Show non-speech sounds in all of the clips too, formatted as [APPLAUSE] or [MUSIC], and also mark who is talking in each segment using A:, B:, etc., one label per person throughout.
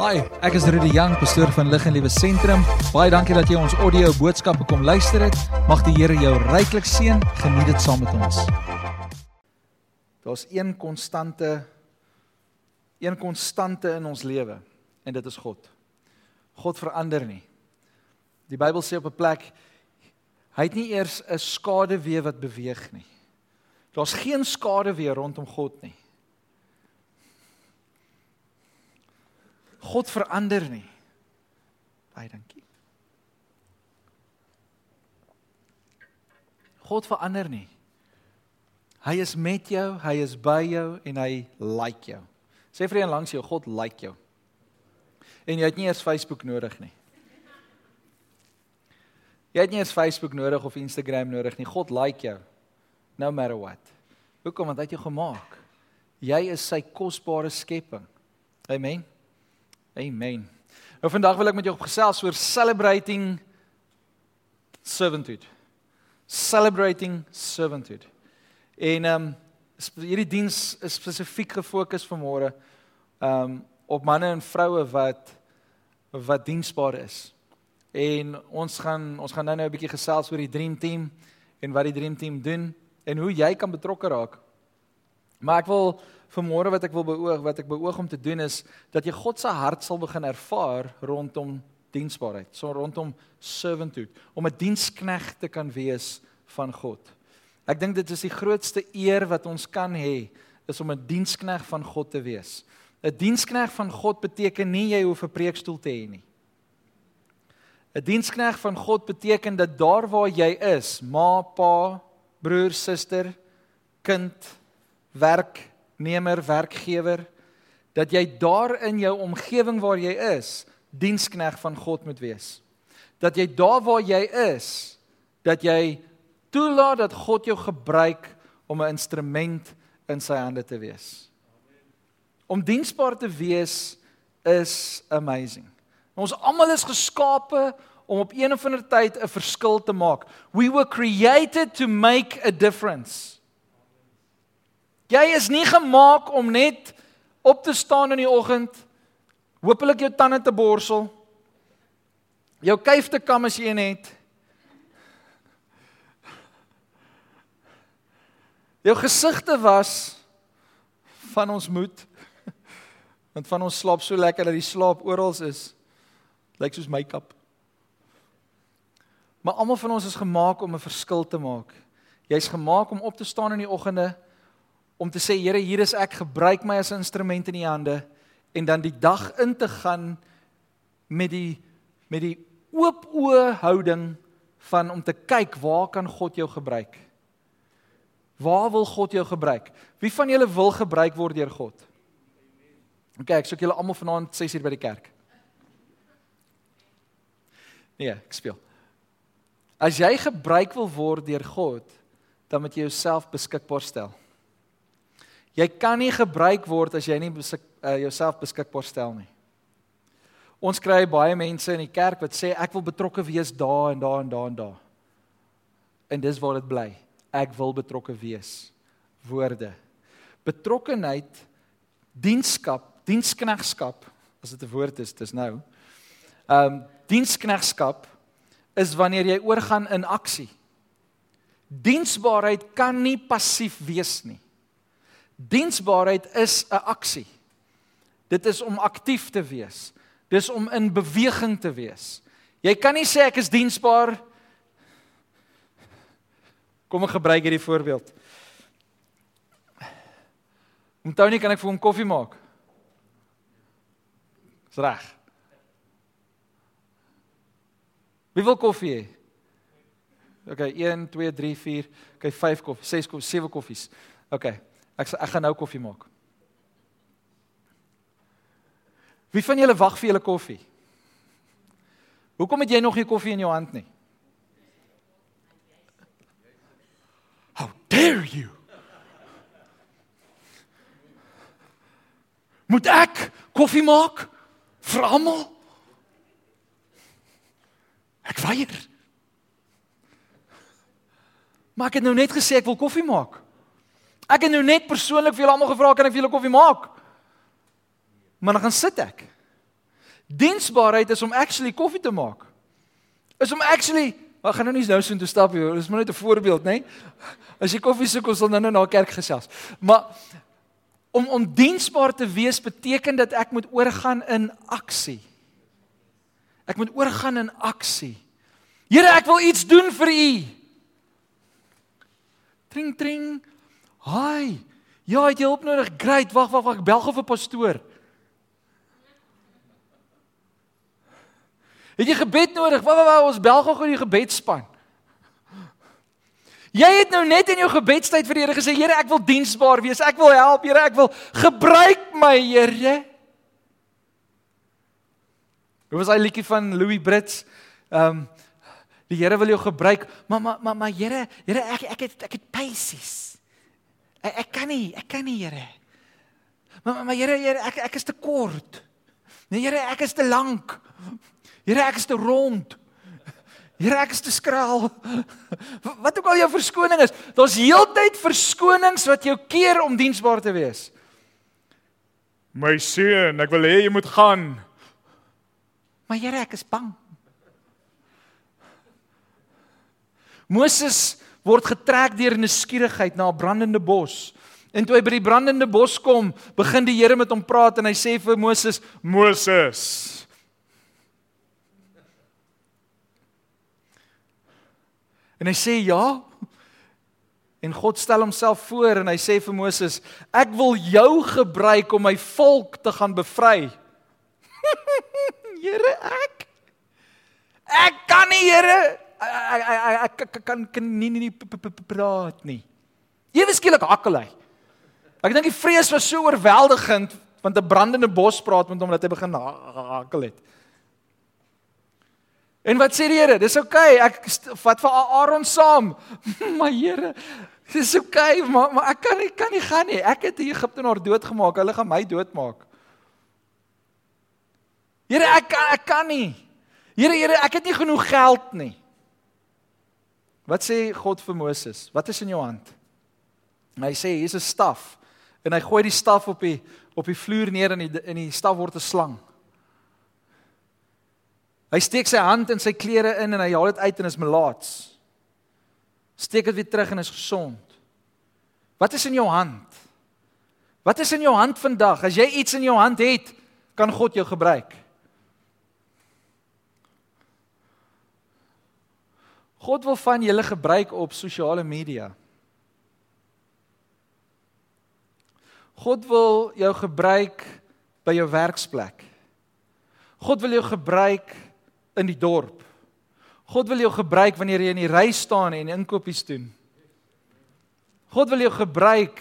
A: Hi, ek is Rudy Jang, pastoor van Lig en Liewe Sentrum. Baie dankie dat jy ons audio boodskappe kom luister het. Mag die Here jou ryklik seën. Geniet dit saam met ons. Daar's een konstante een konstante in ons lewe en dit is God. God verander nie. Die Bybel sê op 'n plek hy het nie eers 'n skaduwee wat beweeg nie. Daar's geen skaduwee rondom God nie. God verander nie. Baie dankie. God verander nie. Hy is met jou, hy is by jou en hy like jou. Sê vir een langs jou, God like jou. En jy het nie eers Facebook nodig nie. Jy het nie eers Facebook nodig of Instagram nodig nie. God like jou. No matter what. Hoekom? Want hy het jou gemaak. Jy is sy kosbare skepping. Amen. Amen. Nou vandag wil ek met jou gesels oor celebrating servanthood. Celebrating servanthood. En ehm um, hierdie diens is spesifiek gefokus vanmôre ehm um, op manne en vroue wat wat diensbaar is. En ons gaan ons gaan nou-nou 'n bietjie gesels oor die dream team en wat die dream team doen en hoe jy kan betrokke raak. Maar ek wil vanmôre wat ek wil beoog, wat ek beoog om te doen is dat jy God se hart sal begin ervaar rondom diensbaarheid, so rondom servanthood, om 'n dienskneg te kan wees van God. Ek dink dit is die grootste eer wat ons kan hê, is om 'n dienskneg van God te wees. 'n Dienskneg van God beteken nie jy hoef 'n preekstoel te hê nie. 'n Dienskneg van God beteken dat daar waar jy is, ma, pa, broer, suster, kind, werk, werknemer, werkgewer dat jy daar in jou omgewing waar jy is, dienskneg van God moet wees. Dat jy daar waar jy is, dat jy toelaat dat God jou gebruik om 'n instrument in sy hande te wees. Om diensbaar te wees is amazing. Ons almal is geskape om op een of ander tyd 'n verskil te maak. We were created to make a difference. Jy is nie gemaak om net op te staan in die oggend, hopelik jou tande te borsel, jou kuif te kam as jy een het. Jou gesig te was van ons moed. Want van ons slaap so lekker dat die slaap oral is. Lyk soos make-up. Maar almal van ons is gemaak om 'n verskil te maak. Jy's gemaak om op te staan in die oggende om te sê Here, hier is ek, gebruik my as 'n instrument in u hande en dan die dag in te gaan met die met die oop oë houding van om te kyk waar kan God jou gebruik? Waar wil God jou gebruik? Wie van julle wil gebruik word deur God? OK, ek soek julle almal vanaand 6 uur by die kerk. Nee, ek speel. As jy gebruik wil word deur God, dan moet jy jouself beskikbaar stel. Jy kan nie gebruik word as jy nie besik, uh, jouself beskikbaar stel nie. Ons kry baie mense in die kerk wat sê ek wil betrokke wees daar en daar en daar en daar. En dis waar dit bly. Ek wil betrokke wees. Woorde. Betrokkenheid, dienskap, diensknegskap, as dit 'n woord is, dis nou. Ehm um, diensknegskap is wanneer jy oorgaan in aksie. Diensbaarheid kan nie passief wees nie. Diensbaarheid is 'n aksie. Dit is om aktief te wees. Dis om in beweging te wees. Jy kan nie sê ek is diensbaar. Kom ek gebruik hierdie voorbeeld. Om Tony kan ek vir hom koffie maak. Dis reg. Wie wil koffie hê? OK, 1 2 3 4, OK, 5 koffie, 6 koffie, 7 koffies. OK. Ek ek gaan nou koffie maak. Wie van julle wag vir julle koffie? Hoekom het jy nog nie koffie in jou hand nie? How dare you? Moet ek koffie maak vir almal? Ek weier. Maar ek het nou net gesê ek wil koffie maak. Ek het nou net persoonlik vir julle almal gevra kan ek vir julle koffie maak? Maar dan gaan sit ek. Diensbaarheid is om actually koffie te maak. Is om actually, ek gaan nou nie nou so intoe stap nie, dis maar net 'n voorbeeld, né? As jy koffie soek, ons sal nou nou na kerk gesels. Maar om om diensbaar te wees beteken dat ek moet oorgaan in aksie. Ek moet oorgaan in aksie. Here, ek wil iets doen vir U. Tring tring. Haai. Ja, het jy hulp nodig? Great. Wag, wag, wag. Ek bel gou vir pastoor. Het jy gebed nodig? Wag, wag, wag. Ons bel gou die gebedsspan. Jy het nou net in jou gebedstyd vir die Here gesê, Here, ek wil diensbaar wees. Ek wil help, Here. Ek wil gebruik my, Here. Dit was 'n liedjie van Louis Brits. Ehm um, die Here wil jou gebruik, maar maar maar, maar Here, Here, ek ek het ek het paisies. Ek, ek kan nie, ek kan nie, Here. Maar maar, Here, Here, ek ek is te kort. Nee, Here, ek is te lank. Here, ek is te rond. Here, ek is te skraal. Wat ook al jou verskoning is, daar's heeltyd verskonings wat jou keer om diensbaar te wees. My seun, ek wil hê jy moet gaan. Maar Here, ek is bang. Moses word getrek deur 'n nuuskierigheid na 'n brandende bos. En toe hy by die brandende bos kom, begin die Here met hom praat en hy sê vir Moses: "Moses, En hy sê ja. En God stel homself voor en hy sê vir Moses: "Ek wil jou gebruik om my volk te gaan bevry." [LAUGHS] Here, ek ek kan nie, Here. Ek ek kan kan nie nie praat nie. Ewe skielik hakkel hy. Ek dink die vrees was so oorweldigend want 'n brandende bos praat met hom dat hy begin hakkel het. En wat sê die Here? Dis oukei, okay, ek vat vir Aaron saam. [LAUGHS] maar Here, dis oukei, okay, maar maar ek kan nie kan nie gaan nie. Ek het die Egiptenaar doodgemaak. Hulle gaan my doodmaak. Here, ek ek kan nie. Here, Here, ek het nie genoeg geld nie. Wat sê God vir Moses? Wat is in jou hand? En hy sê hier's 'n staf en hy gooi die staf op die op die vloer neer en die in die staf word 'n slang. Hy steek sy hand in sy klere in en hy haal dit uit en is melaats. Steek dit weer terug en is gesond. Wat is in jou hand? Wat is in jou hand vandag? As jy iets in jou hand het, kan God jou gebruik. God wil van julle gebruik op sosiale media. God wil jou gebruik by jou werksplek. God wil jou gebruik in die dorp. God wil jou gebruik wanneer jy in die ry staan en inkopies doen. God wil jou gebruik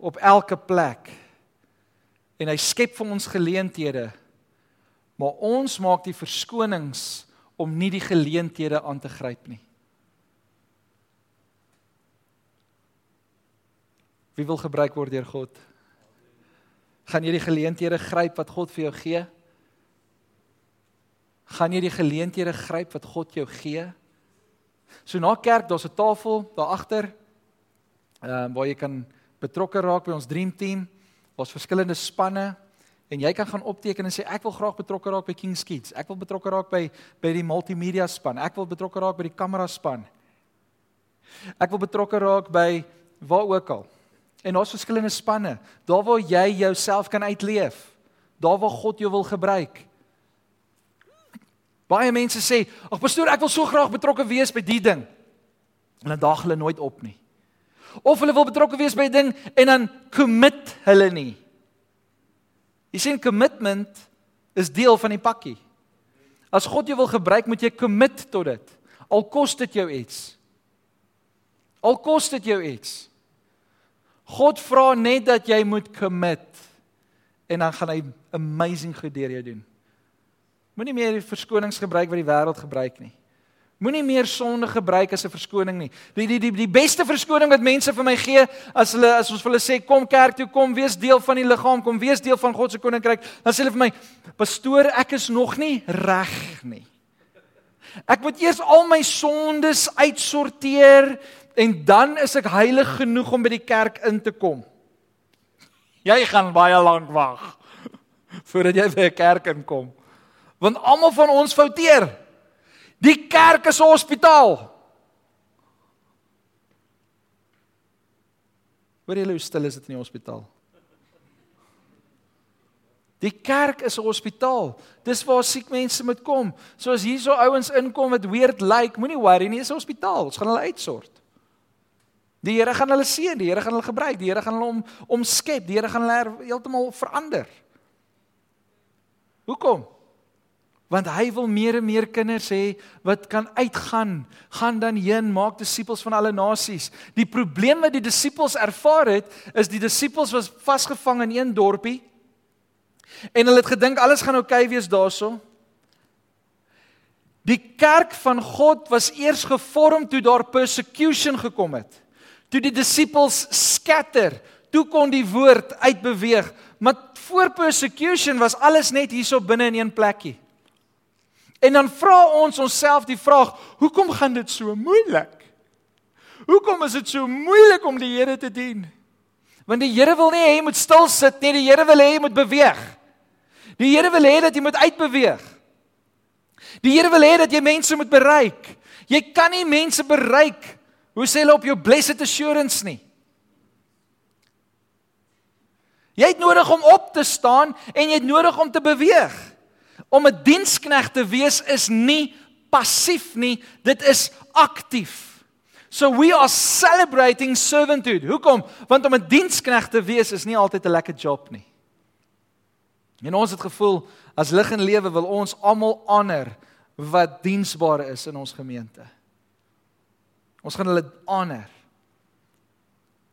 A: op elke plek. En hy skep vir ons geleenthede. Maar ons maak die verskonings om nie die geleenthede aan te gryp nie. Wie wil gebruik word deur God? Gaan jy die geleenthede gryp wat God vir jou gee? gaan jy die geleenthede gryp wat God jou gee. So na kerk, daar's 'n tafel daar agter. Ehm uh, waar jy kan betrokke raak by ons dream team. Daar's verskillende spanne en jy kan gaan opteken en sê ek wil graag betrokke raak by King's Kids. Ek wil betrokke raak by by die multimedia span. Ek wil betrokke raak by die kamera span. Ek wil betrokke raak by waar ook al. En daar's verskillende spanne. Daar waar jy jouself kan uitleef. Daar waar God jou wil gebruik. Baie mense sê, "Ag pastoor, ek wil so graag betrokke wees by die ding." En dan daag hulle nooit op nie. Of hulle wil betrokke wees by 'n ding en dan commit hulle nie. Jy sien commitment is deel van die pakkie. As God jou wil gebruik, moet jy commit tot dit. Al kos dit jou iets. Al kos dit jou iets. God vra net dat jy moet commit en dan gaan hy amazing goed deur jou doen. Moenie meer die verskonings gebruik wat die wêreld gebruik nie. Moenie meer sonde gebruik as 'n verskoning nie. Die die die die beste verskoning wat mense vir my gee as hulle as ons vir hulle sê kom kerk toe, kom wees deel van die liggaam, kom wees deel van God se koninkryk, dan sê hulle vir my, "Pastoor, ek is nog nie reg nie. Ek moet eers al my sondes uitsorteer en dan is ek heilig genoeg om by die kerk in te kom." Jy gaan baie lank wag. voordat jy by 'n kerk inkom. Want almal van ons fouteer. Die kerk is 'n hospitaal. Hoor jy hoe stil is dit in die hospitaal? Die kerk is 'n hospitaal. Dis waar siek mense moet kom. So as hierso ouens inkom wat weird lyk, like, moenie worry nie, dis 'n hospitaal. Ons gaan hulle uitsort. Die Here gaan hulle seën, die Here gaan hulle gebruik, die Here gaan hulle om omskep, die Here gaan hulle heeltemal verander. Hoekom? Want hy wil meer en meer kinders hê wat kan uitgaan, gaan dan heen, maak disippels van alle nasies. Die probleem wat die disippels ervaar het, is die disippels was vasgevang in een dorpie en hulle het gedink alles gaan oukei okay wees daarso. Die kerk van God was eers gevorm toe daar persecution gekom het toe die disippels skatter, toe kon die woord uitbeweeg, maar voor persecution was alles net hierso binne in een plekkie. En dan vra ons onsself die vraag, hoekom gaan dit so moeilik? Hoekom is dit so moeilik om die Here te dien? Want die Here wil nie hê jy moet stil sit nie, die Here wil hê jy moet beweeg. Die Here wil hê dat jy moet uitbeweeg. Die Here wil hê dat jy mense moet bereik. Jy kan nie mense bereik Hoe sê hulle op jou blessed assurance nie? Jy het nodig om op te staan en jy het nodig om te beweeg. Om 'n diensknegt te wees is nie passief nie, dit is aktief. So we are celebrating servanthood. Hoekom? Want om 'n diensknegt te wees is nie altyd 'n lekker job nie. En ons het gevoel as lig en lewe wil ons almal honor wat diensbaar is in ons gemeente. Ons gaan hulle honor.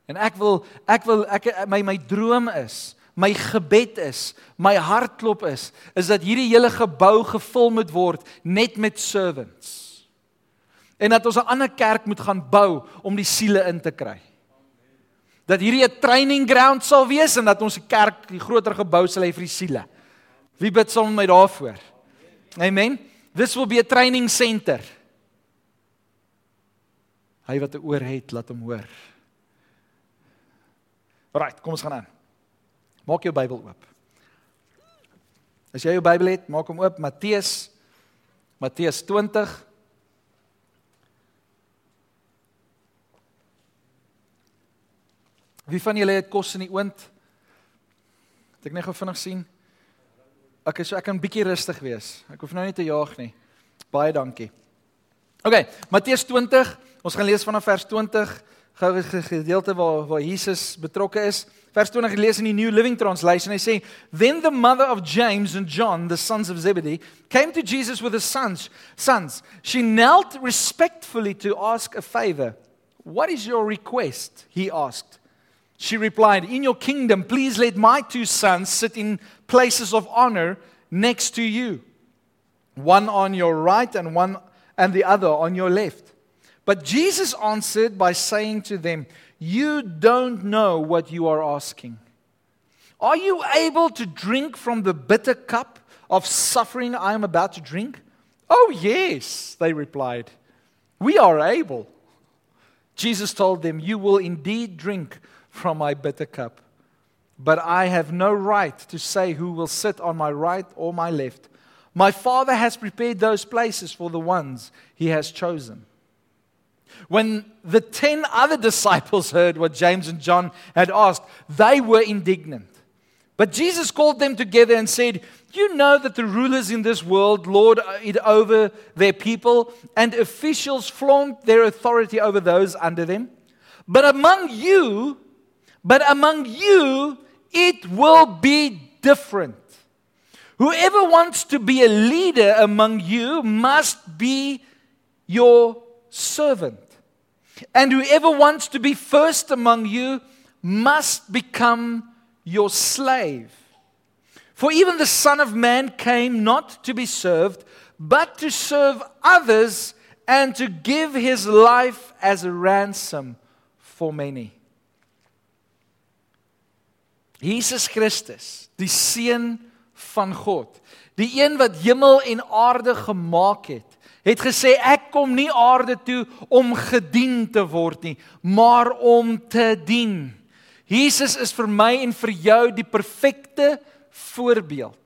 A: En ek wil ek wil ek my my droom is, my gebed is, my hartklop is, is dat hierdie hele gebou gevul moet word net met servants. En dat ons 'n ander kerk moet gaan bou om die siele in te kry. Dat hierdie 'n training ground sal wees en dat ons 'n kerk, die groter gebou sal hê vir die siele. Wie bid saam met my daarvoor? Amen. This will be a training center. Hy wat 'n oor het, laat hom hoor. Right, kom ons gaan aan. Maak jou Bybel oop. As jy jou Bybel het, maak hom oop Matteus Matteus 20 Wie van julle het kos in die oond? Het ek net gou vinnig sien. Okay, so ek kan bietjie rustig wees. Ek hoef nou nie te jaag nie. Baie dankie. Okay, Matteus 20 Ons gaan lees vanaf vers 20 gou 'n gedeelte waar waar Jesus betrokke is. Vers 20 lees in die New Living Translation. Hy sê, "Then the mother of James and John, the sons of Zebedee, came to Jesus with his sons. Sons, she knelt respectfully to ask a favor. What is your request?" he asked. She replied, "In your kingdom, please let my two sons sit in places of honor next to you, one on your right and one and the other on your left." But Jesus answered by saying to them, You don't know what you are asking. Are you able to drink from the bitter cup of suffering I am about to drink? Oh, yes, they replied. We are able. Jesus told them, You will indeed drink from my bitter cup. But I have no right to say who will sit on my right or my left. My Father has prepared those places for the ones he has chosen. When the 10 other disciples heard what James and John had asked, they were indignant. But Jesus called them together and said, You know that the rulers in this world lord it over their people, and officials flaunt their authority over those under them. But among you, but among you, it will be different. Whoever wants to be a leader among you must be your servant. And whoever wants to be first among you must become your slave. For even the Son of Man came not to be served, but to serve others and to give his life as a ransom for many. Jesus Christus, die seun van God, die een wat hemel en aarde gemaak het, het gesê ek kom nie aarde toe om gedien te word nie, maar om te dien. Jesus is vir my en vir jou die perfekte voorbeeld.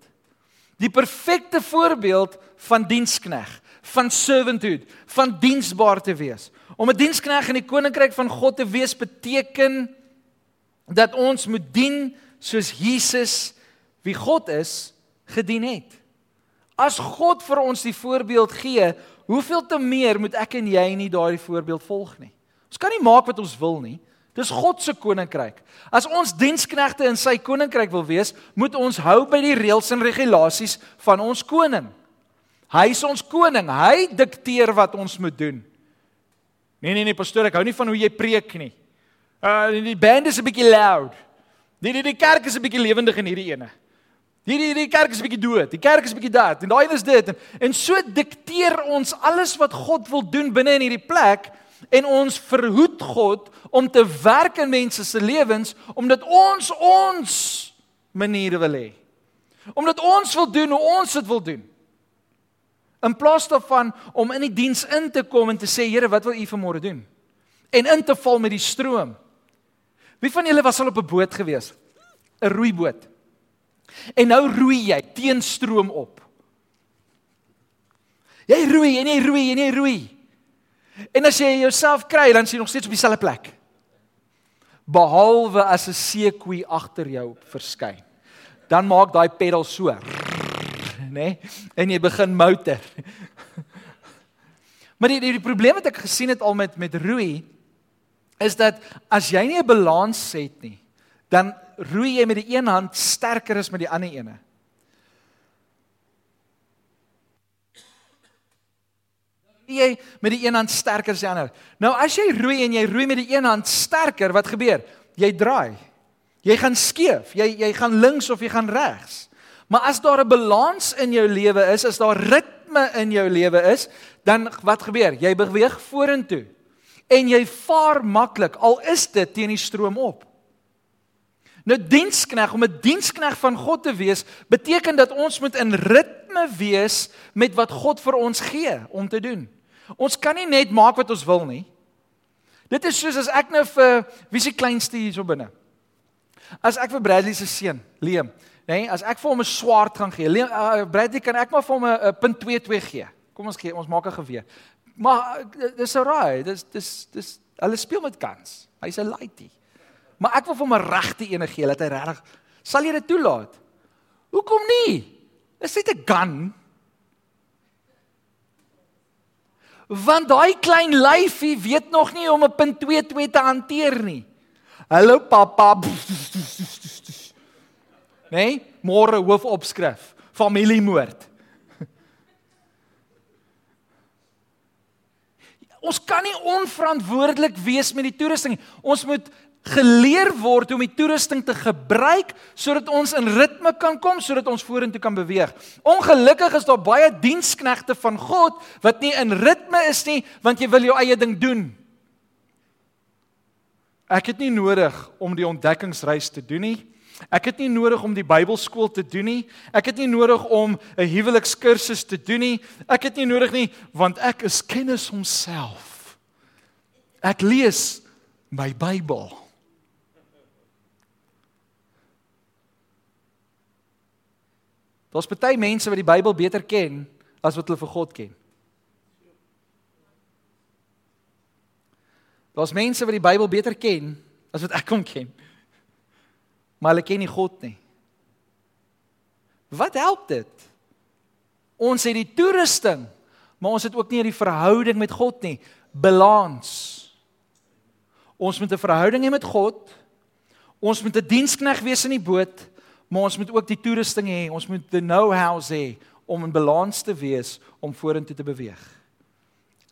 A: Die perfekte voorbeeld van dienskneg, van servanthood, van diensbaar te wees. Om 'n dienskneg in die koninkryk van God te wees beteken dat ons moet dien soos Jesus wie God is gedien het. As God vir ons die voorbeeld gee, hoeveel te meer moet ek en jy nie daardie voorbeeld volg nie. Ons kan nie maak wat ons wil nie. Dis God se koninkryk. As ons diensknegte in sy koninkryk wil wees, moet ons hou by die reëls en regulasies van ons koning. Hy is ons koning. Hy dikteer wat ons moet doen. Nee nee nee, pastoor, ek hou nie van hoe jy preek nie. Uh die band is 'n bietjie loud. Die die die kerk is 'n bietjie lewendig in hierdie ene. Hierdie hierdie kerk is 'n bietjie dood. Die kerk is 'n bietjie dat en daai een is dit en, en so dikteer ons alles wat God wil doen binne in hierdie plek en ons verhoed God om te werk in mense se lewens omdat ons ons maniere wil hê. Omdat ons wil doen hoe ons dit wil doen. In plaas daarvan om in die diens in te kom en te sê Here, wat wil U vanmôre doen? En in te val met die stroom. Wie van julle was al op 'n boot gewees? 'n Roeiboot. En nou roei jy teen stroom op. Jy roei en jy roei en jy roei. En as jy jouself kry, dan is jy nog steeds op dieselfde plek. Behalwe as 'n seekoei agter jou verskyn. Dan maak daai pedal so nê? Nee? En jy begin motor. maar die, die die probleem wat ek gesien het al met met roei is dat as jy nie 'n balans het nie, dan roei jy met die een hand sterker as met die ander ene. jy met die een hand sterker as die ander. Nou as jy roei en jy roei met die een hand sterker, wat gebeur? Jy draai. Jy gaan skeef. Jy jy gaan links of jy gaan regs. Maar as daar 'n balans in jou lewe is, as daar ritme in jou lewe is, dan wat gebeur? Jy beweeg vorentoe. En jy vaar maklik al is dit teen die stroom op. Nou dienskneg om 'n dienskneg van God te wees, beteken dat ons moet in ritme wees met wat God vir ons gee om te doen. Ons kan nie net maak wat ons wil nie. Dit is soos as ek nou vir wie se kleinste hierso binne. As ek vir Bradley se seun, Liam, Nee, as ek vir hom 'n swaard gaan gee, uh, Bradley kan ek maar vir hom 'n punt 22 gee. Kom ons gee, ons maak 'n geweer. Maar uh, dis alright, dis dis dis hulle speel met kans. Hy's 'n lighty. Maar ek wil vir hom 'n regte ene gee, dat hy regtig sal jy dit toelaat? Hoekom nie? Dis net 'n gun. Want daai klein lyfie weet nog nie om 'n punt 22 te hanteer nie. Hallo pappa. Nee? Môre hoofopskrif: familiemoord. Ons kan nie onverantwoordelik wees met die toerusting nie. Ons moet geleer word om die toerusting te gebruik sodat ons in ritme kan kom sodat ons vorentoe kan beweeg. Ongelukkig is daar baie diensknegte van God wat nie in ritme is nie want jy wil jou eie ding doen. Ek het nie nodig om die ontdekkingsreis te doen nie. Ek het nie nodig om die Bybelskool te doen nie. Ek het nie nodig om 'n huwelikskursus te doen nie. Ek het nie nodig nie want ek is kennis homself. Ek lees my Bybel. Daar's baie mense wat die Bybel beter ken as wat hulle vir God ken. Daar's mense wat die Bybel beter ken as wat ek hom ken maar hulle ken nie God nie. Wat help dit? Ons het die toerusting, maar ons het ook nie die verhouding met God nie. Balans. Ons moet 'n verhouding hê met God. Ons moet 'n dienskneg wees in die boot, maar ons moet ook die toerusting hê. Ons moet the know-how hê om in balans te wees om vorentoe te beweeg.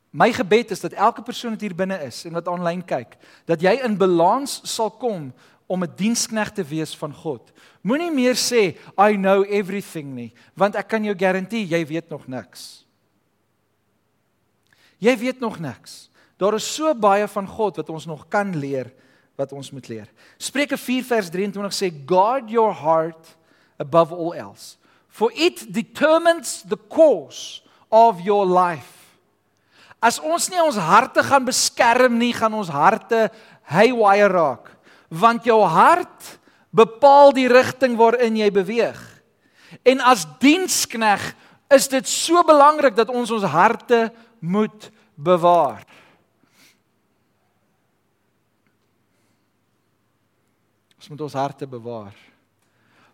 A: My gebed is dat elke persoon wat hier binne is en wat aanlyn kyk, dat jy in balans sal kom om 'n dienskneg te wees van God. Moenie meer sê I know everything nie, want ek kan jou garandeer jy weet nog niks. Jy weet nog niks. Daar is so baie van God wat ons nog kan leer wat ons moet leer. Spreuke 4 vers 23 sê guard your heart above all else for it determines the course of your life. As ons nie ons harte gaan beskerm nie, gaan ons harte haywire raak want jou hart bepaal die rigting waarin jy beweeg. En as dienskneg is dit so belangrik dat ons ons harte moet bewaar. Ons moet ons harte bewaar.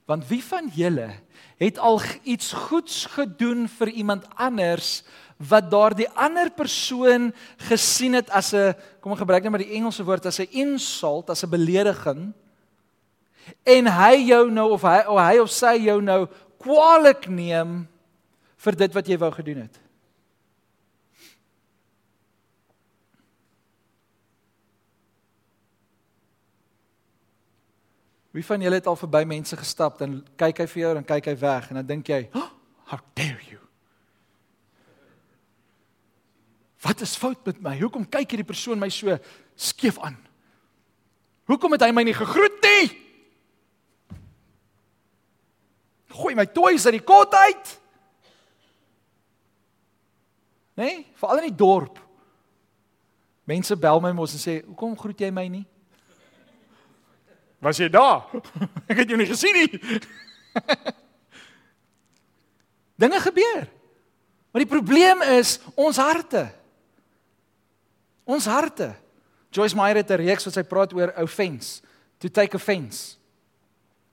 A: Want wie van julle het al iets goeds gedoen vir iemand anders wat daardie ander persoon gesien het as 'n kom ek gebruik net maar die Engelse woord as 'n insult, as 'n belediging en hy jou nou of hy of hy of sy jou nou kwaadlik neem vir dit wat jy wou gedoen het. Wie van julle het al verby mense gestap dan kyk hy vir jou en kyk hy weg en dan dink jy, oh, "How dare you?" Wat is fout met my? Hoekom kyk hierdie persoon my so skeef aan? Hoekom het hy my nie gegroet nie? Gooi my toys uit die kot uit. Nee, veral in die dorp. Mense bel my mos en sê, "Hoekom groet jy my nie?" Was jy daar? [LAUGHS] Ek het jou nie gesien nie. [LAUGHS] Dinge gebeur. Maar die probleem is ons harte. Ons harte. Joyce Meyer het 'n reeks wat sy praat oor offense, to take offense.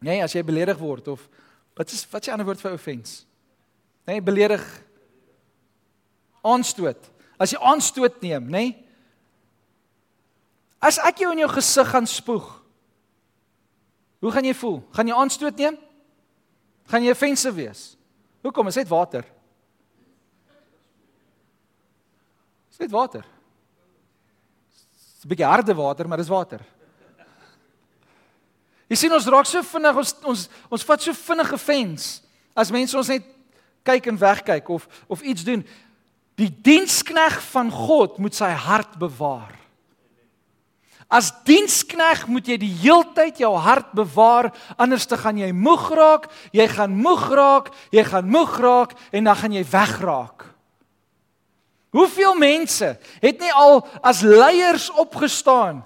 A: Nee, as jy beledig word of wat is wat is die ander woord vir offense? Nee, beledig aanstoot. As jy aanstoot neem, nê? Nee? As ek jou in jou gesig gaan spoeg, hoe gaan jy voel? Gaan jy aanstoot neem? Gaan jy offensive wees? Hoekom? Is dit water? Is dit water? 'n bietjie harde water, maar dis water. Jy sien ons raak so vinnig ons ons ons vat so vinnige fens as mense ons net kyk en wegkyk of of iets doen. Die dienskneg van God moet sy hart bewaar. As dienskneg moet jy die heeltyd jou hart bewaar anders te gaan jy moeg raak, jy gaan moeg raak, jy gaan moeg raak en dan gaan jy wegraak. Hoeveel mense het nie al as leiers opgestaan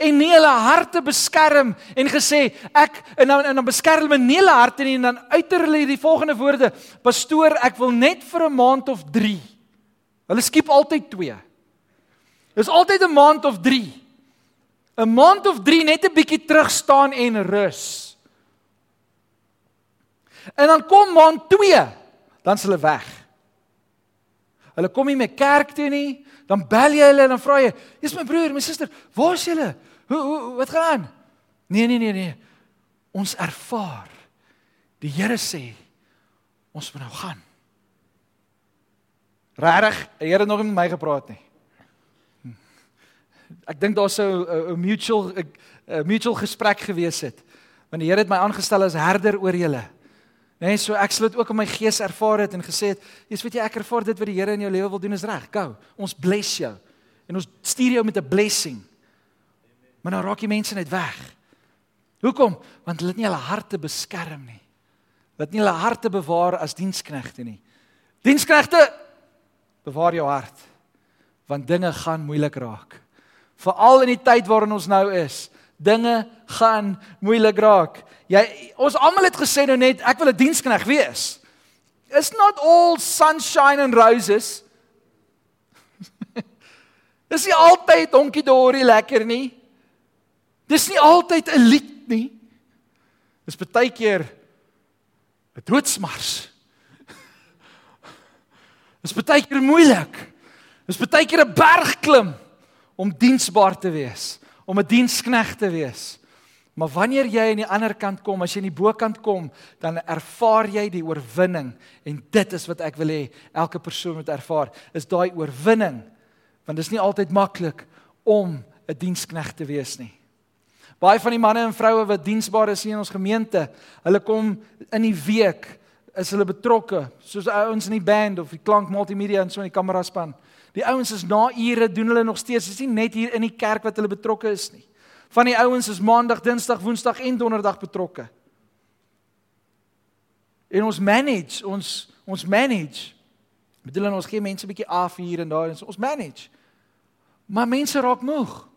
A: en nie hulle harte beskerm en gesê ek en dan en dan beskerm hulle nie hulle harte nie en dan uiter hulle die volgende woorde pastoor ek wil net vir 'n maand of 3 hulle skiep altyd 2 Dis altyd 'n maand of 3 'n maand of 3 net 'n bietjie terug staan en rus En dan kom maand 2 dan s hulle weg Hulle kom nie meer kerk toe nie. Dan bel jy hulle en dan vra jy: "Jy's my broer, my suster, waar is julle? Hoe hoe wat gaan aan?" Nee, nee, nee, nee. Ons ervaar. Die Here sê ons moet nou gaan. Regtig? Die Here het nog nie met my gepraat nie. Ek dink daar sou 'n mutual 'n mutual gesprek gewees het. Want die Here het my aangestel as herder oor julle. Nee, so ek sal dit ook in my gees ervaar het en gesê het, "Jy's weet jy ek ervaar dit wat die Here in jou lewe wil doen is reg. Go. Ons bless jou. En ons stuur jou met 'n blessing." Maar nou raak die mense net weg. Hoekom? Want hulle het nie hulle harte beskerm nie. Hulle het nie hulle harte bewaar as diensknegte nie. Diensknegte, bewaar jou hart. Want dinge gaan moeilik raak. Veral in die tyd waarin ons nou is. Dinge gaan moeilik raak. Jy ons almal het gesê nou net ek wil 'n dienskneg wees. It's not all sunshine and roses. [LAUGHS] Dis nie altyd donkie dorie lekker nie. Dis nie altyd 'n lied nie. Dis baie keer 'n doodsmars. [LAUGHS] Dis baie keer moeilik. Dis baie keer 'n bergklim om diensbaar te wees, om 'n dienskneg te wees. Maar wanneer jy aan die ander kant kom, as jy aan die bokant kom, dan ervaar jy die oorwinning en dit is wat ek wil hê elke persoon moet ervaar, is daai oorwinning. Want dit is nie altyd maklik om 'n dienskneg te wees nie. Baie van die manne en vroue wat diensbaar is in ons gemeente, hulle kom in die week is hulle betrokke, soos ouens in die band of die klank multimedia en so in die kameraspan. Die ouens is na ure doen hulle nog steeds, dis nie net hier in die kerk wat hulle betrokke is nie. Van die ouens is maandag, dinsdag, woensdag en donderdag betrokke. En ons manage, ons ons manage. Bedoel ons gee mense 'n bietjie af hier en daar en ons manage. Maar mense raak moeg.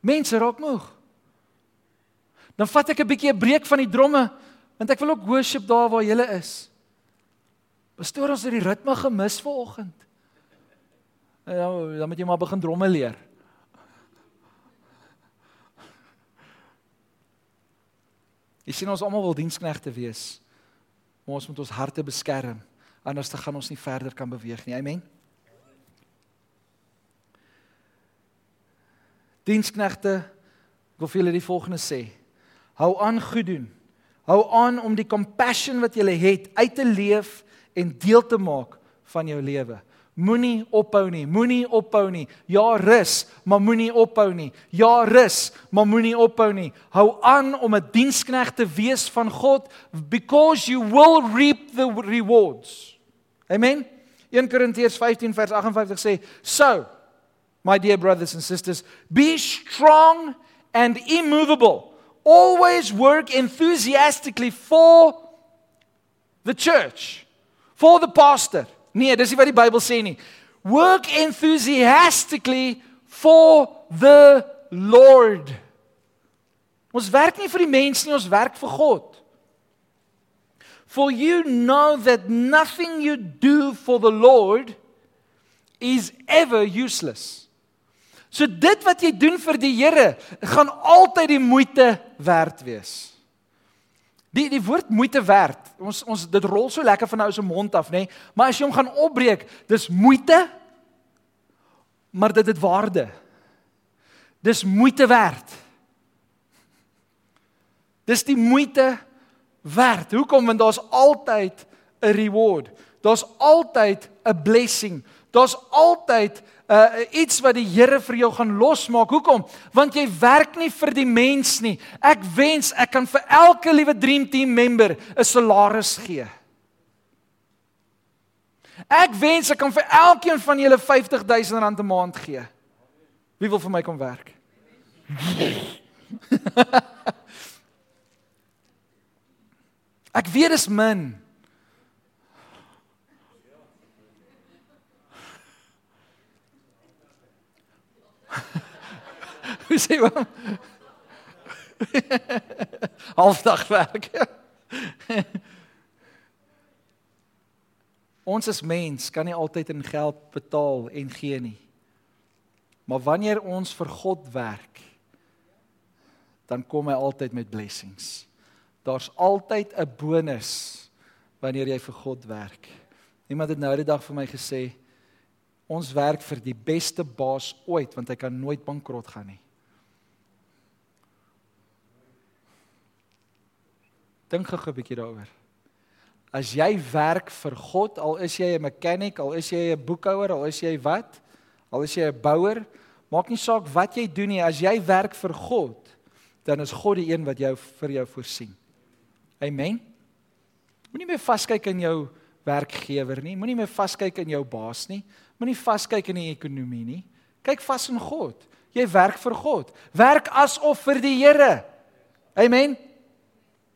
A: Mense raak moeg. Dan vat ek 'n bietjie 'n breek van die dromme Want ek wil ook worship daar waar jy is. Pastoor, ons het die ritme gemis vanoggend. Ja, dan moet jy maar begin dromme leer. Jy sien ons almal wil diensknegte wees. Maar ons moet ons harte beskerm anders dan gaan ons nie verder kan beweeg nie. Amen. Diensknegte, ek wil vir julle die volgende sê. Hou aan goed doen. Hou aan om die compassion wat jy het uit te leef en deel te maak van jou lewe. Moenie ophou nie, moenie ophou nie. Ja, rus, maar moenie ophou nie. Ja, rus, maar moenie ophou nie. Hou aan om 'n diensknegt te wees van God because you will reap the rewards. Amen. 1 Korintiërs 15 vers 58 sê, "So, my dear brothers and sisters, be strong and immovable. Always work enthusiastically for the church, for the pastor." Nee, dis nie wat die Bybel sê nie. Work enthusiastically for the Lord. Ons werk nie vir die mense nie, ons werk vir God. For you know that nothing you do for the Lord is ever useless. So dit wat jy doen vir die Here, gaan altyd die moeite werd wees. Die die woord moeite werd. Ons ons dit rol so lekker van nou se mond af, nê? Nee? Maar as jy hom gaan opbreek, dis moeite maar dit het waarde. Dis moeite werd. Dis die moeite werd. Hoekom? Want daar's altyd 'n reward. Daar's altyd 'n blessing. Daar's altyd uh iets wat die Here vir jou gaan losmaak. Hoekom? Want jy werk nie vir die mens nie. Ek wens ek kan vir elke liewe dream team member 'n salaris gee. Ek wens ek kan vir elkeen van julle 50000 rand 'n maand gee. Wie wil vir my kom werk? [LAUGHS] ek weet dis min. [LAUGHS] Hoe sê jy? [LAUGHS] Halfdag werk. [LAUGHS] Ons as mens kan nie altyd in geld betaal en gee nie. Maar wanneer ons vir God werk, dan kom hy altyd met blessings. Daar's altyd 'n bonus wanneer jy vir God werk. Iemand het nou die dag vir my gesê, Ons werk vir die beste baas ooit want hy kan nooit bankrot gaan nie. Dink gou 'n bietjie daaroor. As jy werk vir God, al is jy 'n mechanic, al is jy 'n boekhouer, al is jy wat, al is jy 'n bouer, maak nie saak wat jy doen nie, as jy werk vir God, dan is God die een wat jou vir jou voorsien. Amen. Moenie meer vaskyk in jou werkgewer nie, moenie meer vaskyk in jou baas nie, Moenie vaskyk in die ekonomie nie. Kyk vas in God. Jy werk vir God. Werk asof vir die Here. Amen.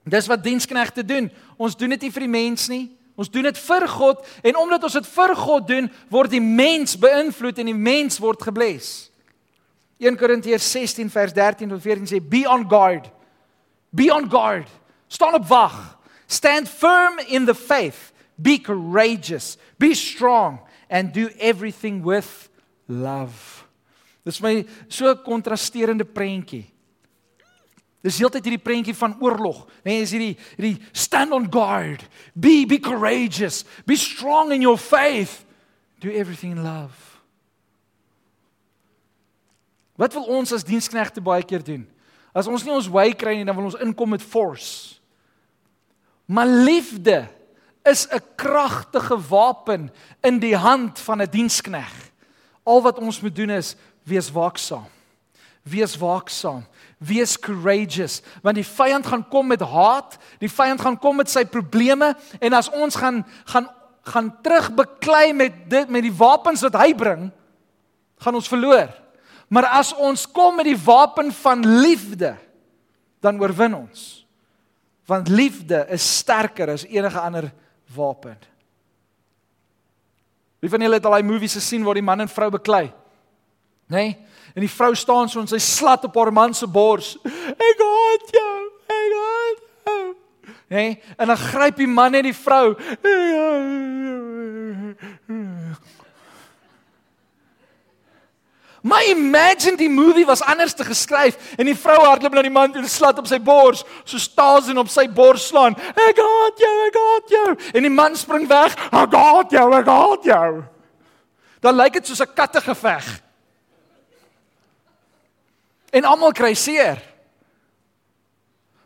A: Dis wat diensknegte doen. Ons doen dit nie vir die mens nie. Ons doen dit vir God en omdat ons dit vir God doen, word die mens beïnvloed en die mens word gebless. 1 Korintiërs 16 vers 13 tot 14 sê be on guard. Be on guard. Staan op wag. Stand firm in the faith. Be courageous. Be strong and do everything with love. Dis my so 'n kontrasterende prentjie. Dis heeltyd hierdie prentjie van oorlog. Nee, is hierdie hierdie stand on guard, be be courageous, be strong in your faith, do everything in love. Wat wil ons as diensknegte baie keer doen? As ons nie ons wy kry nie, dan wil ons inkom met force. Maar liefde is 'n kragtige wapen in die hand van 'n dienskneg. Al wat ons moet doen is wees waaksaam. Wees waaksaam. Wees courageous want die vyand gaan kom met haat, die vyand gaan kom met sy probleme en as ons gaan gaan gaan terugbeklei met dit met die wapens wat hy bring, gaan ons verloor. Maar as ons kom met die wapen van liefde, dan oorwin ons. Want liefde is sterker as enige ander. Wie van julle het al daai movies gesien waar die man en vrou beklei? Nê? Nee? En die vrou staan so en sy slat op haar man se bors. Ek haat jou. Ek haat jou. Nê? Nee? En dan gryp die man net die vrou. My imagine die movie was anders te geskryf en die vrou hardloop na die man en slat op sy bors, so Tarzan op sy bors slaan. Ek haat jou, ek haat jou. En die man spring weg. Ek haat jou, ek haat jou. Dan lyk dit soos 'n kattegeveg. En almal kry seer.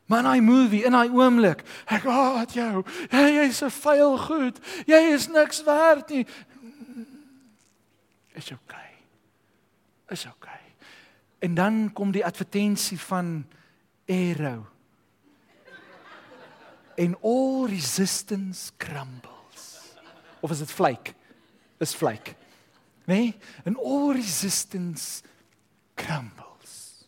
A: In daai movie, in daai oomblik, ek haat jou. Jy jy's 'n vuil goed. Jy is niks werd nie. Is okay is okay. En dan kom die advertensie van Arrow. En all resistance crumbles. Of is dit flake? Is flake. Nee, en all resistance crumbles.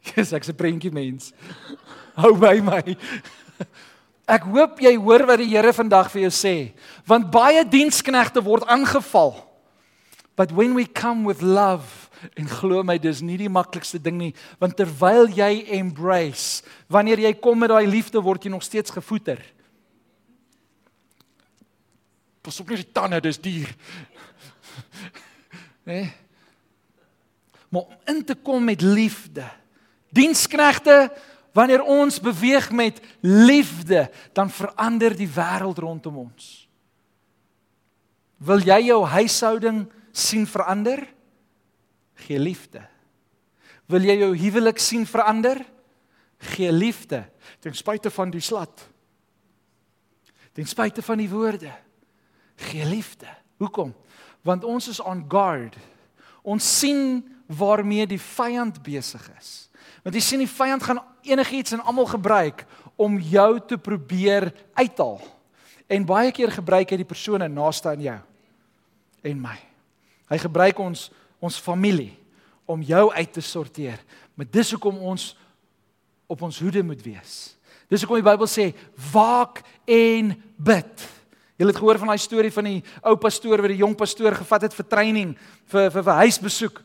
A: [LAUGHS] Jesus, ek's 'n prentjie mens. [LAUGHS] Hou by my. [LAUGHS] Ek hoop jy hoor wat die Here vandag vir jou sê, want baie diensknegte word aangeval. But when we come with love en glo my dis nie die maklikste ding nie want terwyl jy embrace wanneer jy kom met daai liefde word jy nog steeds gevoeder. Pas op net die tande dis duur. [LAUGHS] Nee. Maar om in te kom met liefde. Diensknegte wanneer ons beweeg met liefde dan verander die wêreld rondom ons. Wil jy jou huishouding sien verander? Gee liefde. Wil jy jou huwelik sien verander? Gee liefde ten spyte van die slat. Ten spyte van die woorde. Gee liefde. Hoekom? Want ons is on guard. Ons sien waarmee die vyand besig is. Want jy sien die vyand gaan enigiets en almal gebruik om jou te probeer uithaal. En baie keer gebruik hy die persone naaste aan jou en my. Hy gebruik ons ons familie om jou uit te sorteer. Maar dis hoekom ons op ons hoede moet wees. Dis hoekom die Bybel sê waak en bid. Jy het gehoor van daai storie van die ou pastoor wat die jong pastoor gevat het vir training vir vir, vir huisbesoek.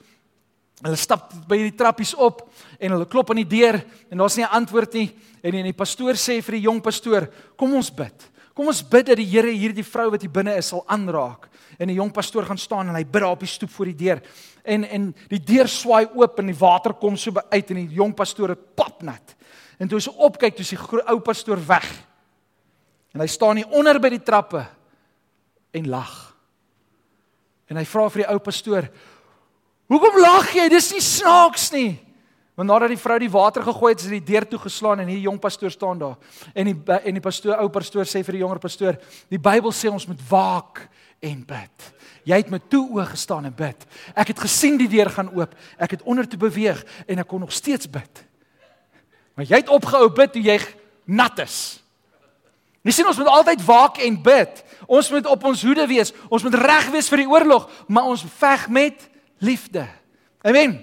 A: Hulle stap by die trappies op en hulle klop aan die deur en daar's nie 'n antwoord nie en die, die pastoor sê vir die jong pastoor, "Kom ons bid." Kom ons bid dat die Here hierdie vrou wat hier binne is sal aanraak. En die jong pastoor gaan staan en hy bid daar op die stoep voor die deur. En en die deur swaai oop en die water kom so uit en die jong pastoor het papnat. En toe hy so opkyk, toe is die ou pastoor weg. En hy staan hier onder by die trappe en lag. En hy vra vir die ou pastoor: "Hoekom lag jy? Dis nie snaaks nie." Want nadat die vrou die water gegooi het, is die deur toe geslaan en hier jong pastoor staan daar. En die en die pastoor, ou pastoor sê vir die jonger pastoor, die Bybel sê ons moet waak en bid. Jy het met toe oë gestaan en bid. Ek het gesien die deur gaan oop. Ek het onder toe beweeg en ek kon nog steeds bid. Maar jy het opgehou bid toe jy nat is. Jy sien ons moet altyd waak en bid. Ons moet op ons hoede wees. Ons moet reg wees vir die oorlog, maar ons veg met liefde. Amen.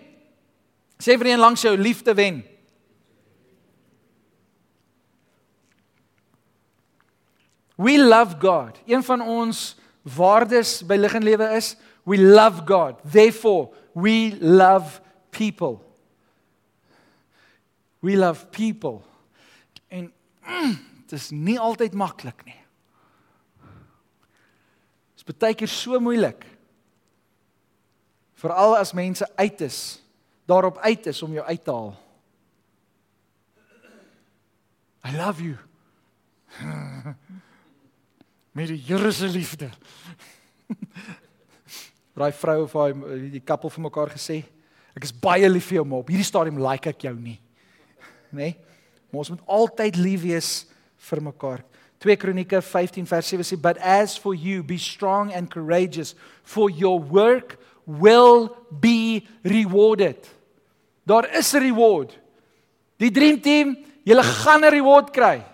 A: Sê vir een langs jou liefde wen. We love God. Een van ons waardes by lig en lewe is we love God. Therefore, we love people. We love people. En mm, dit is nie altyd maklik nie. Dit is baie keer so moeilik. Veral as mense uit is daarop uit is om jou uit te haal. I love you. [LAUGHS] Met die Here se liefde. [LAUGHS] Daai vrou of daai die koppel vir mekaar gesê, ek is baie lief vir jou, maar op hierdie stadium like ek jou nie. [LAUGHS] Nê? Nee? Maar ons moet altyd lief wees vir mekaar. 2 Kronieke 15 vers 7 sê, "But as for you, be strong and courageous, for your work will be rewarded." Daar is 'n reward. Die dream team, julle gaan 'n reward kry.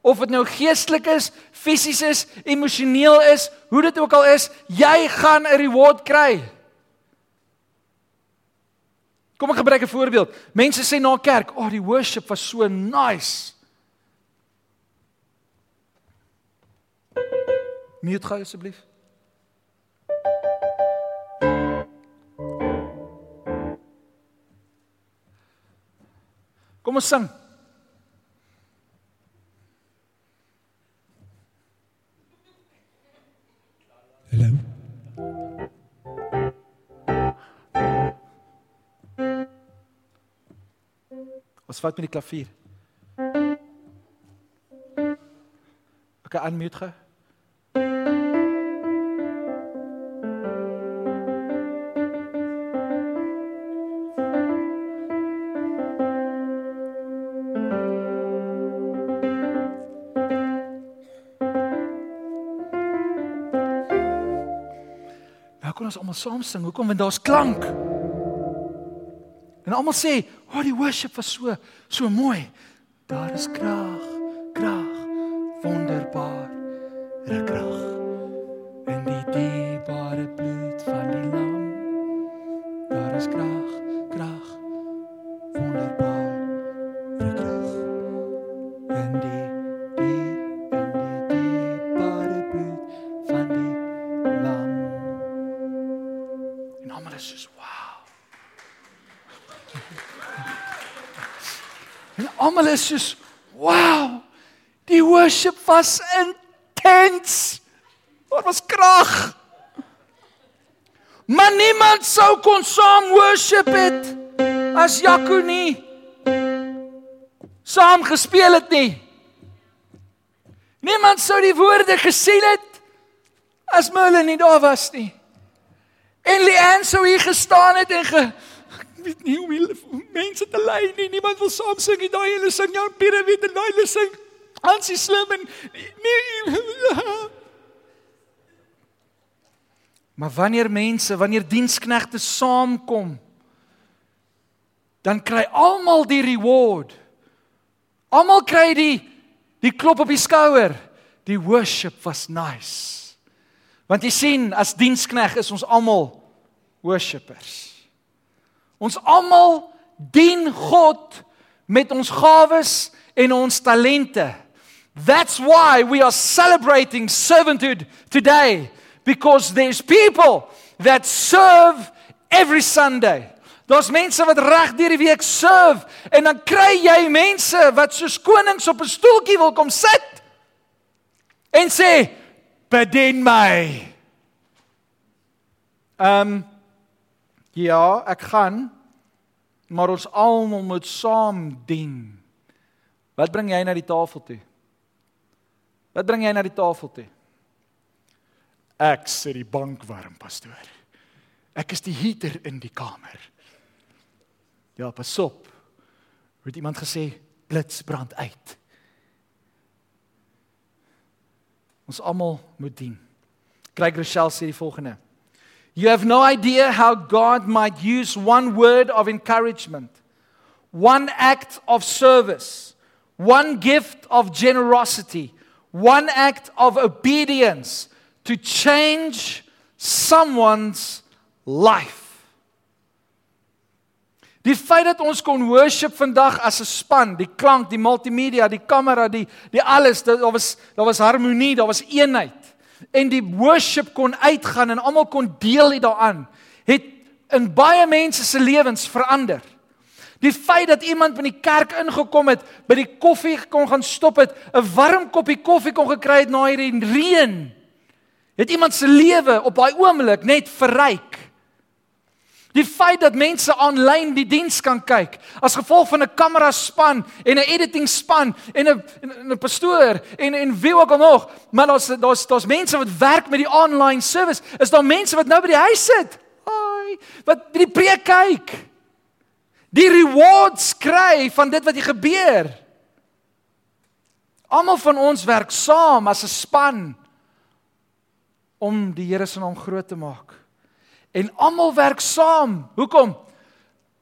A: Of dit nou geestelik is, fisies is, emosioneel is, hoe dit ook al is, jy gaan 'n reward kry. Kom ek gebruik 'n voorbeeld. Mense sê na kerk, "Ag, oh, die worship was so nice." Mute gou asseblief. Kom ons sing. Ons vat met die klavier. Ek kan unmute gou. Nou kon ons almal saam sing. Hoekom? Want daar's klank. En almal sê, "O, oh, die worship was so so mooi." Daar is krag, krag, wonderbaar, krag. Almal is soos, "Wow! Die worship was intens. Daar was krag." Maar niemand sou kon saam worship het as Jaco nie saam gespeel het nie. Niemand sou die woorde gesien het as Merlin nie daar was nie. En Leanne sou hier gestaan het en ge weet nie hoe die mense te lei nie. Niemand wil saam sing nie. Daai hulle sing Jan Pierre weet en daai hulle sing Hansie Slim en nee. Maar wanneer mense, wanneer diensknegte saamkom, dan kry almal die reward. Almal kry die die klop op die skouer. Die worship was nice. Want jy sien, as dienskneg is ons almal worshippers. Ons almal dien God met ons gawes en ons talente. That's why we are celebrating servanthood today because there's people that serve every Sunday. Daar's mense wat reg deur die week serve en dan kry jy mense wat soos konings op 'n stoeltjie wil kom sit en sê bedien my. Ehm um, ja, ek gaan maar ons almal moet saam dien. Wat bring jy na die tafel toe? Wat bring jy na die tafel toe? Ek sit die bank warm, pastoor. Ek is die heater in die kamer. Ja, pas op. Het iemand gesê blits brand uit. Ons almal moet dien. Craig Rochelle sê die volgende: You have no idea how God might use one word of encouragement, one act of service, one gift of generosity, one act of obedience to change someone's life. Die feit dat ons kon worship vandag as 'n span, die klank, die multimedia, die kamera, die die alles, daar was daar was harmonie, daar was eenheid. En die worship kon uitgaan en almal kon deel hier daaraan, het in baie mense se lewens verander. Die feit dat iemand by die kerk ingekom het, by die koffie kon gaan stop het, 'n warm koppie koffie kon gekry het na hierdie reën, het iemand se lewe op daai oomblik net verryk. Die feit dat mense aanlyn die diens kan kyk as gevolg van 'n kamera span en 'n editing span en 'n 'n pastoor en en wie ook al nog, maar daar's daar's daar's mense wat werk met die online service. Is daar mense wat nou by die huis sit? Ai, wat by die preek kyk. Die rewards kry van dit wat hier gebeur. Almal van ons werk saam as 'n span om die Here se naam groot te maak. En almal werk saam. Hoekom?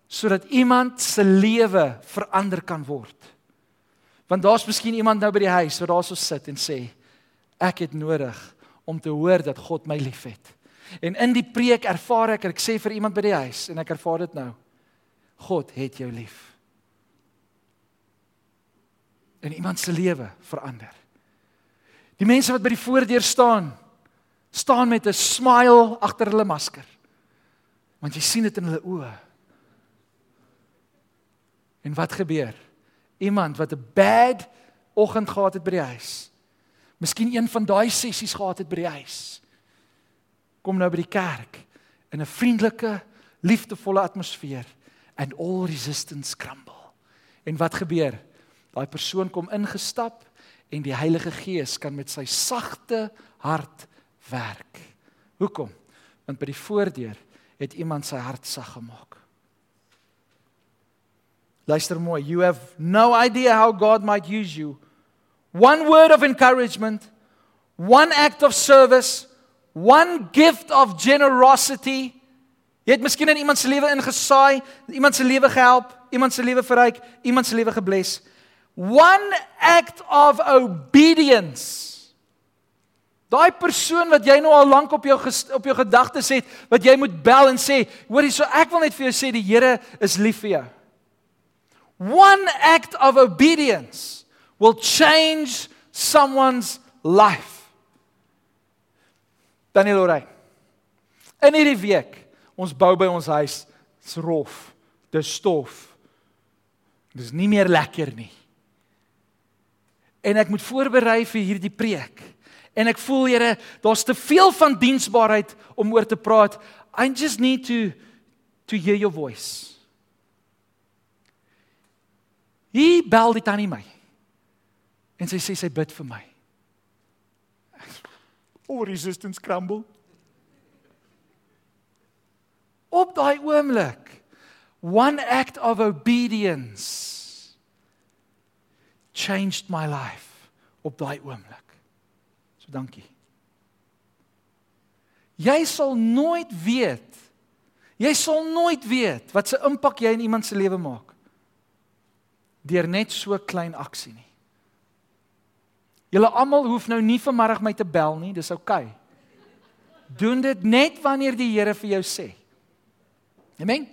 A: Sodat iemand se lewe verander kan word. Want daar's miskien iemand nou by die huis wat daarso sit en sê ek het nodig om te hoor dat God my liefhet. En in die preek ervaar ek, ek sê vir iemand by die huis en ek ervaar dit nou. God het jou lief. En iemand se lewe verander. Die mense wat by die voordeur staan, staan met 'n smile agter hulle masker. Want jy sien dit in hulle oë. En wat gebeur? Iemand wat 'n bad oggend gehad het by die huis. Miskien een van daai sessies gehad het by die huis. Kom nou by die kerk in 'n vriendelike, liefdevolle atmosfeer and all resistance crumble. En wat gebeur? Daai persoon kom ingestap en die Heilige Gees kan met sy sagte hart werk. Hoekom? Want by die voordeur het iemand sy hart sag gemaak. Luister mooi, you have no idea how God might use you. One word of encouragement, one act of service, one gift of generosity. Jy het miskien in iemand se lewe ingesaai, iemand se lewe gehelp, iemand se lewe verryk, iemand se lewe gebless. One act of obedience. Daai persoon wat jy nou al lank op jou op jou gedagtes het, wat jy moet bel en sê, hoorie, so ek wil net vir jou sê die Here is lief vir jou. One act of obedience will change someone's life. Daniel Oray. In hierdie week, ons bou by ons huis, dit's rof, dis stof. Dis nie meer lekker nie. En ek moet voorberei vir hierdie preek. En ek voel Here, daar's te veel van diensbaarheid om oor te praat. I just need to to hear your voice. Hy bel dit aan my. En sy sê sy bid vir my. [LAUGHS] O resistance crumble. Op daai oomblik one act of obedience changed my life op daai oomblik. So dankie. Jy sal nooit weet. Jy sal nooit weet wat se impak jy in iemand se lewe maak deur net so klein aksie nie. Julle almal hoef nou nie vanmiddag my te bel nie, dis oukei. Okay. Doen dit net wanneer die Here vir jou sê. Amen.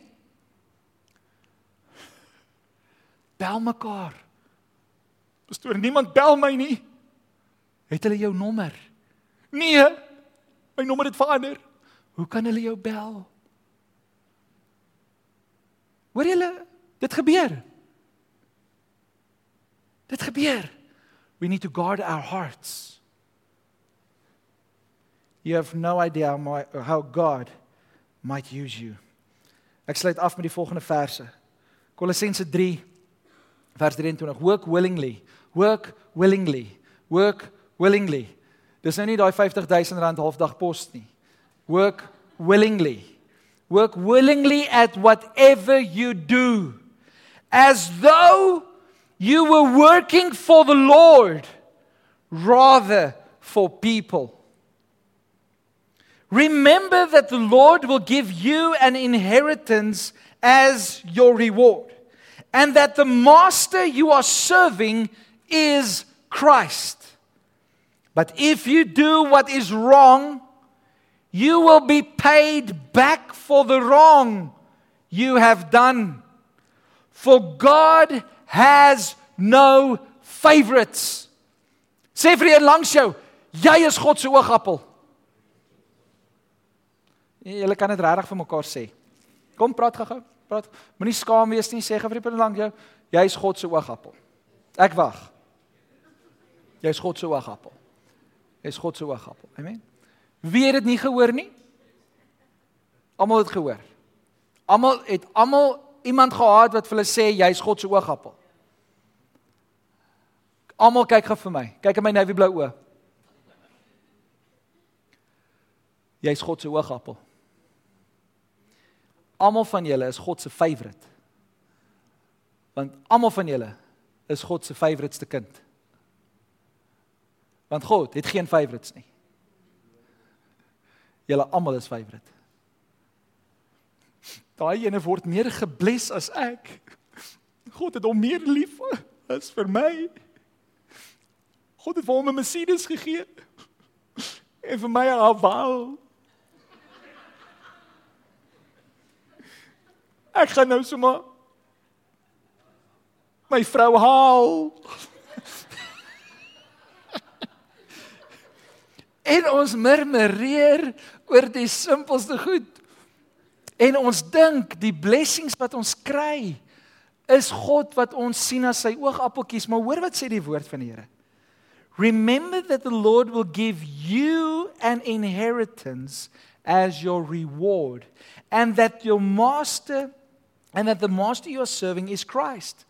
A: Bel mekaar. Pastoor, niemand bel my nie. Het hulle jou nommer? Nee. My nommer het verander. Hoe kan hulle jou bel? Hoor julle? Dit gebeur. Dit gebeur. We need to guard our hearts. You have no idea how, my, how God might use you. Ek sluit af met die volgende verse. Kolossense 3 vers 23. Work willingly. Work willingly. Work willingly. Dis nou nie daai 50000 rand halfdag pos nie. Work willingly. Work willingly at whatever you do as though you were working for the Lord rather for people. Remember that the Lord will give you an inheritance as your reward, and that the master you are serving is Christ. But if you do what is wrong, you will be paid back for the wrong you have done. For God has no favorites. Sê vir een langs jou, jy is God se oogappel. Julle kan dit regtig vir mekaar sê. Kom praat gou-gou, praat. Moenie skaam wees nie, sê gou vir die persoon langs jou, jy is God se oogappel. Ek wag. Jy is God se oogappel. Is God se oogappel. Amen. Wie het dit nie gehoor nie? Almal het gehoor. Almal het almal iemand gehad wat vir hulle sê jy's God se oogappel. Almal kyk gou vir my. Kyk in my navy blou oë. Jy's God se oogappel. Almal van julle is God se favourite. Want almal van julle is God se favouriteste kind. Want God het geen favourites nie. Julle almal is favourite. Daai ene word meer gebless as ek. God het hom meer lief as vir my. God het vir hom 'n Mercedes gegee en vir my 'n Haval. Ek gaan nou sommer my vrou haal. En ons murmureer oor die simpelste goed. En ons dink die blessings wat ons kry is God wat ons sien as sy oogappeltjies, maar hoor wat sê die woord van die Here. Remember that the Lord will give you an inheritance as your reward and that your master and that the master you are serving is Christ.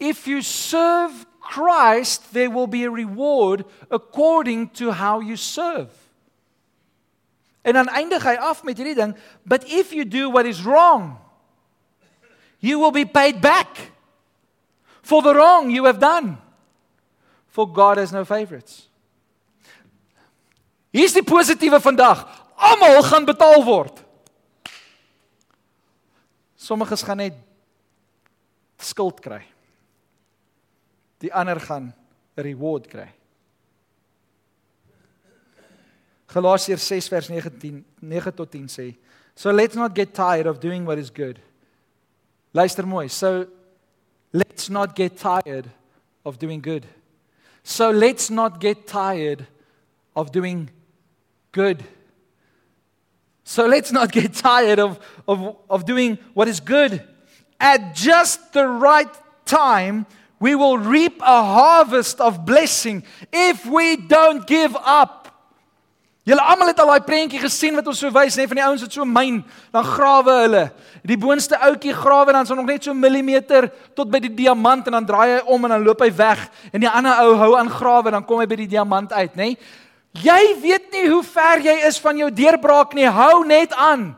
A: if you serve Christ, there will be a reward according to how you serve. En dan eindig hy af met hierdie ding, but if you do what is wrong, you will be paid back for the wrong you have done. For God has no favorites. Hier's die positiewe vandag. Almal gaan betaal word. Sommiges gaan net skuld kry. Die ander gaan 'n reward kry. Galasiërs 6 vers 19 9 tot 10 sê: So let's not get tired of doing what is good. Luister mooi. So let's not get tired of doing good. So let's not get tired of doing good. So let's not get tired of, of, of doing what is good. At just the right time, we will reap a harvest of blessing if we don't give up. Julle almal het al daai prentjie gesien wat ons so wys, net van die ouens wat so myn, dan grawe hulle. Die boonste ouetjie grawe dan so nog net so millimeter tot by die diamant en dan draai hy om en dan loop hy weg en die ander ou hou aan grawe dan kom hy by die diamant uit, nê? Jy weet nie hoe ver jy is van jou deurbraak nie. Hou net aan.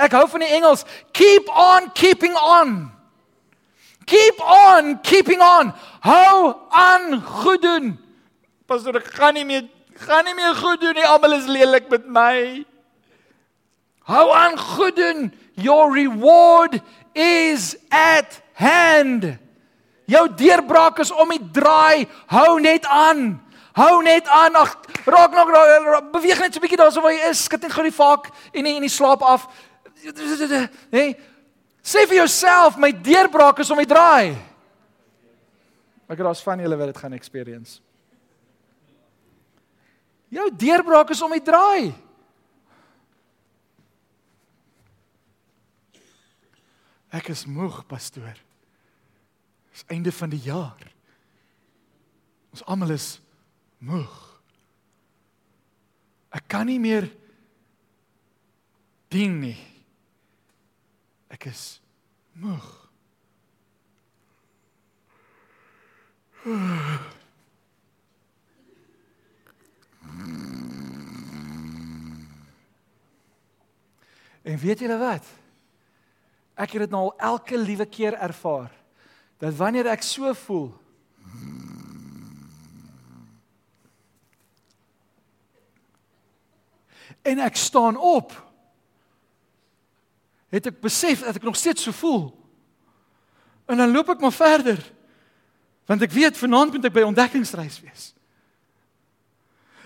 A: Ek hou van die Engels. Keep on keeping on. Keep on keeping on. Hou aan goed doen. Pastor, ek gaan nie meer gaan nie meer goed doen nie. Almal is lelik met my. Hou aan goed doen. Your reward is at hand. Jou deurbraak is om die draai. Hou net aan. Hou net aan. Ag, raak nog beweeg net so 'n bietjie daarso waar jy is. Skud net gou die vaak en nie in die slaap af. Nee. Sê vir jouself, my deurbraak is om die draai. Ek het daar's van julle wat dit gaan experience. Jou deurbraak is om die draai. Ek is moeg, pastoor. Dis einde van die jaar. Ons almal is moeg. Ek kan nie meer dien nie. Ek is moeg. En weet julle wat? Ek het dit nou al elke liewe keer ervaar dat wanneer ek so voel en ek staan op het ek besef dat ek nog steeds so voel en dan loop ek maar verder want ek weet vanaand moet ek by ontdekkingsreis wees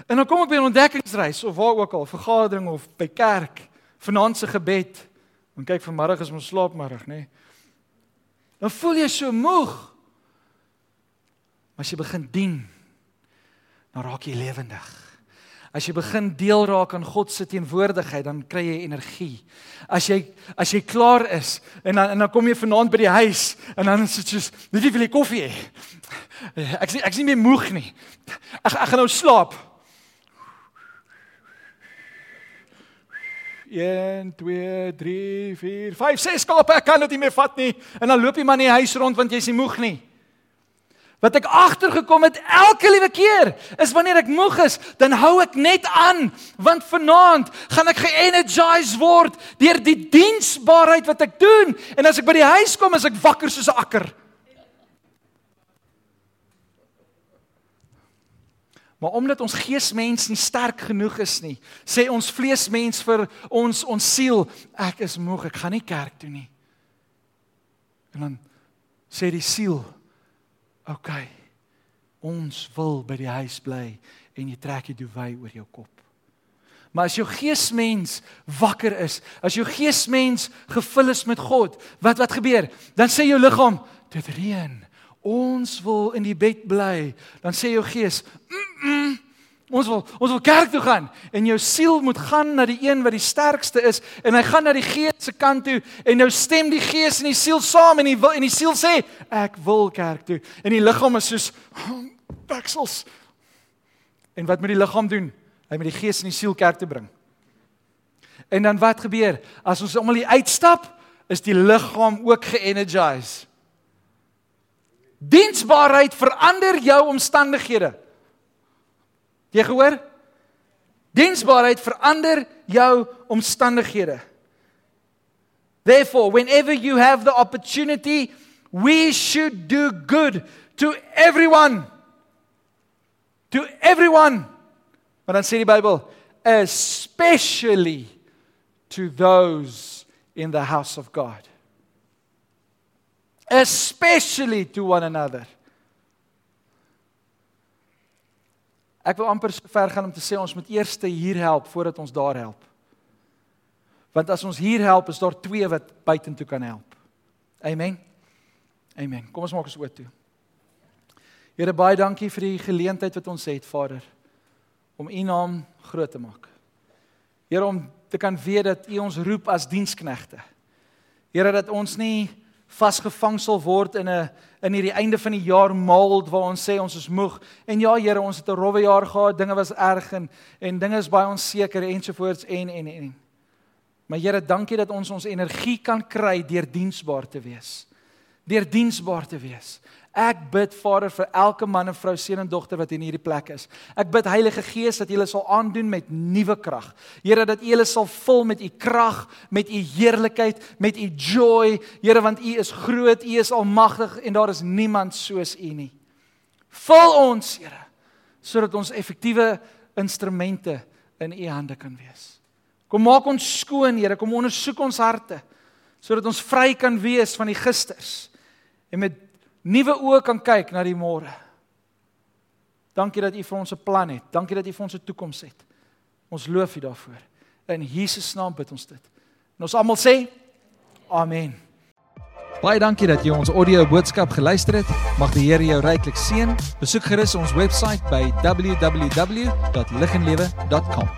A: en dan kom ek by 'n ontdekkingsreis of waar ook al vergadering of by kerk vanaand se gebed En kyk vanmiddag is ons slaapmiddag, nê? Nee. Dan voel jy so moeg. Maar as jy begin dien, dan raak jy lewendig. As jy begin deel raak aan God se teenwoordigheid, dan kry jy energie. As jy as jy klaar is en dan en dan kom jy vanaand by die huis en dan is dit soos, "Wie wil jy koffie hê?" Ek ek is nie meer moeg nie. Ek ek gaan nou slaap. 1 2 3 4 5 6 skape ek kan dit nie meer vat nie en dan loop jy maar in die huis rond want jy's nie moeg nie wat ek agtergekom het elke liewe keer is wanneer ek moeg is dan hou ek net aan want vanaand gaan ek ge-energized word deur die diensbaarheid wat ek doen en as ek by die huis kom is ek wakker soos 'n akker Maar omdat ons geesmens nie sterk genoeg is nie, sê ons vleesmens vir ons ons siel, ek is moeg, ek gaan nie kerk toe nie. En dan sê die siel. Okay, ons wil by die huis bly en jy trek die duwy oor jou kop. Maar as jou geesmens wakker is, as jou geesmens gevul is met God, wat wat gebeur? Dan sê jou liggaam, dit reën ons wil in die bed bly, dan sê jou gees, mm -mm, ons wil ons wil kerk toe gaan en jou siel moet gaan na die een wat die sterkste is en hy gaan na die gees se kant toe en nou stem die gees en die siel saam en die wil en die siel sê ek wil kerk toe en die liggaam is soos baksels. En wat moet die liggaam doen? Hy moet die gees en die siel kerk toe bring. En dan wat gebeur? As ons almal uitstap, is die liggaam ook ge-energize. Diensbaarheid verander jou omstandighede. Jy gehoor? Diensbaarheid verander jou omstandighede. Therefore, whenever you have the opportunity, we should do good to everyone. To everyone. Maar dan sê die Bybel, especially to those in the house of God. Especially to one another. Ek wil amper so ver gaan om te sê ons moet eers hier help voordat ons daar help. Want as ons hier help, is daar twee wat buitentoe kan help. Amen. Amen. Kom ons maak ons oop toe. Here baie dankie vir die geleentheid wat ons het, Vader, om U naam groot te maak. Here om te kan weet dat U ons roep as diensknegte. Here dat ons nie vasgevang sal word in 'n in hierdie einde van die jaar mold waar ons sê ons is moeg. En ja Here, ons het 'n rowwe jaar gehad, dinge was erg en en dinge is baie onseker ensovoorts en en en. Maar Here, dankie dat ons ons energie kan kry deur diensbaar te wees. Deur diensbaar te wees. Ek bid Vader vir elke man en vrou, seun en dogter wat in hierdie plek is. Ek bid Heilige Gees dat U hulle sal aandoen met nuwe krag. Here dat U hulle sal vul met U krag, met U heerlikheid, met U joy. Here want U is groot, U is almagtig en daar is niemand soos U nie. Vul ons, Here, sodat ons effektiewe instrumente in U hande kan wees. Kom maak ons skoon, Here, kom ondersoek ons harte sodat ons vry kan wees van die gisters en met nuwe oë kan kyk na die môre. Dankie dat U vir ons 'n plan het. Dankie dat U vir ons 'n toekoms het. Ons loof U daarvoor. In Jesus naam bid ons dit. En ons almal sê amen. Baie dankie dat jy ons audio boodskap geluister het. Mag die Here jou ryklik seën. Besoek gerus ons webwerf by www.liginlewe.com.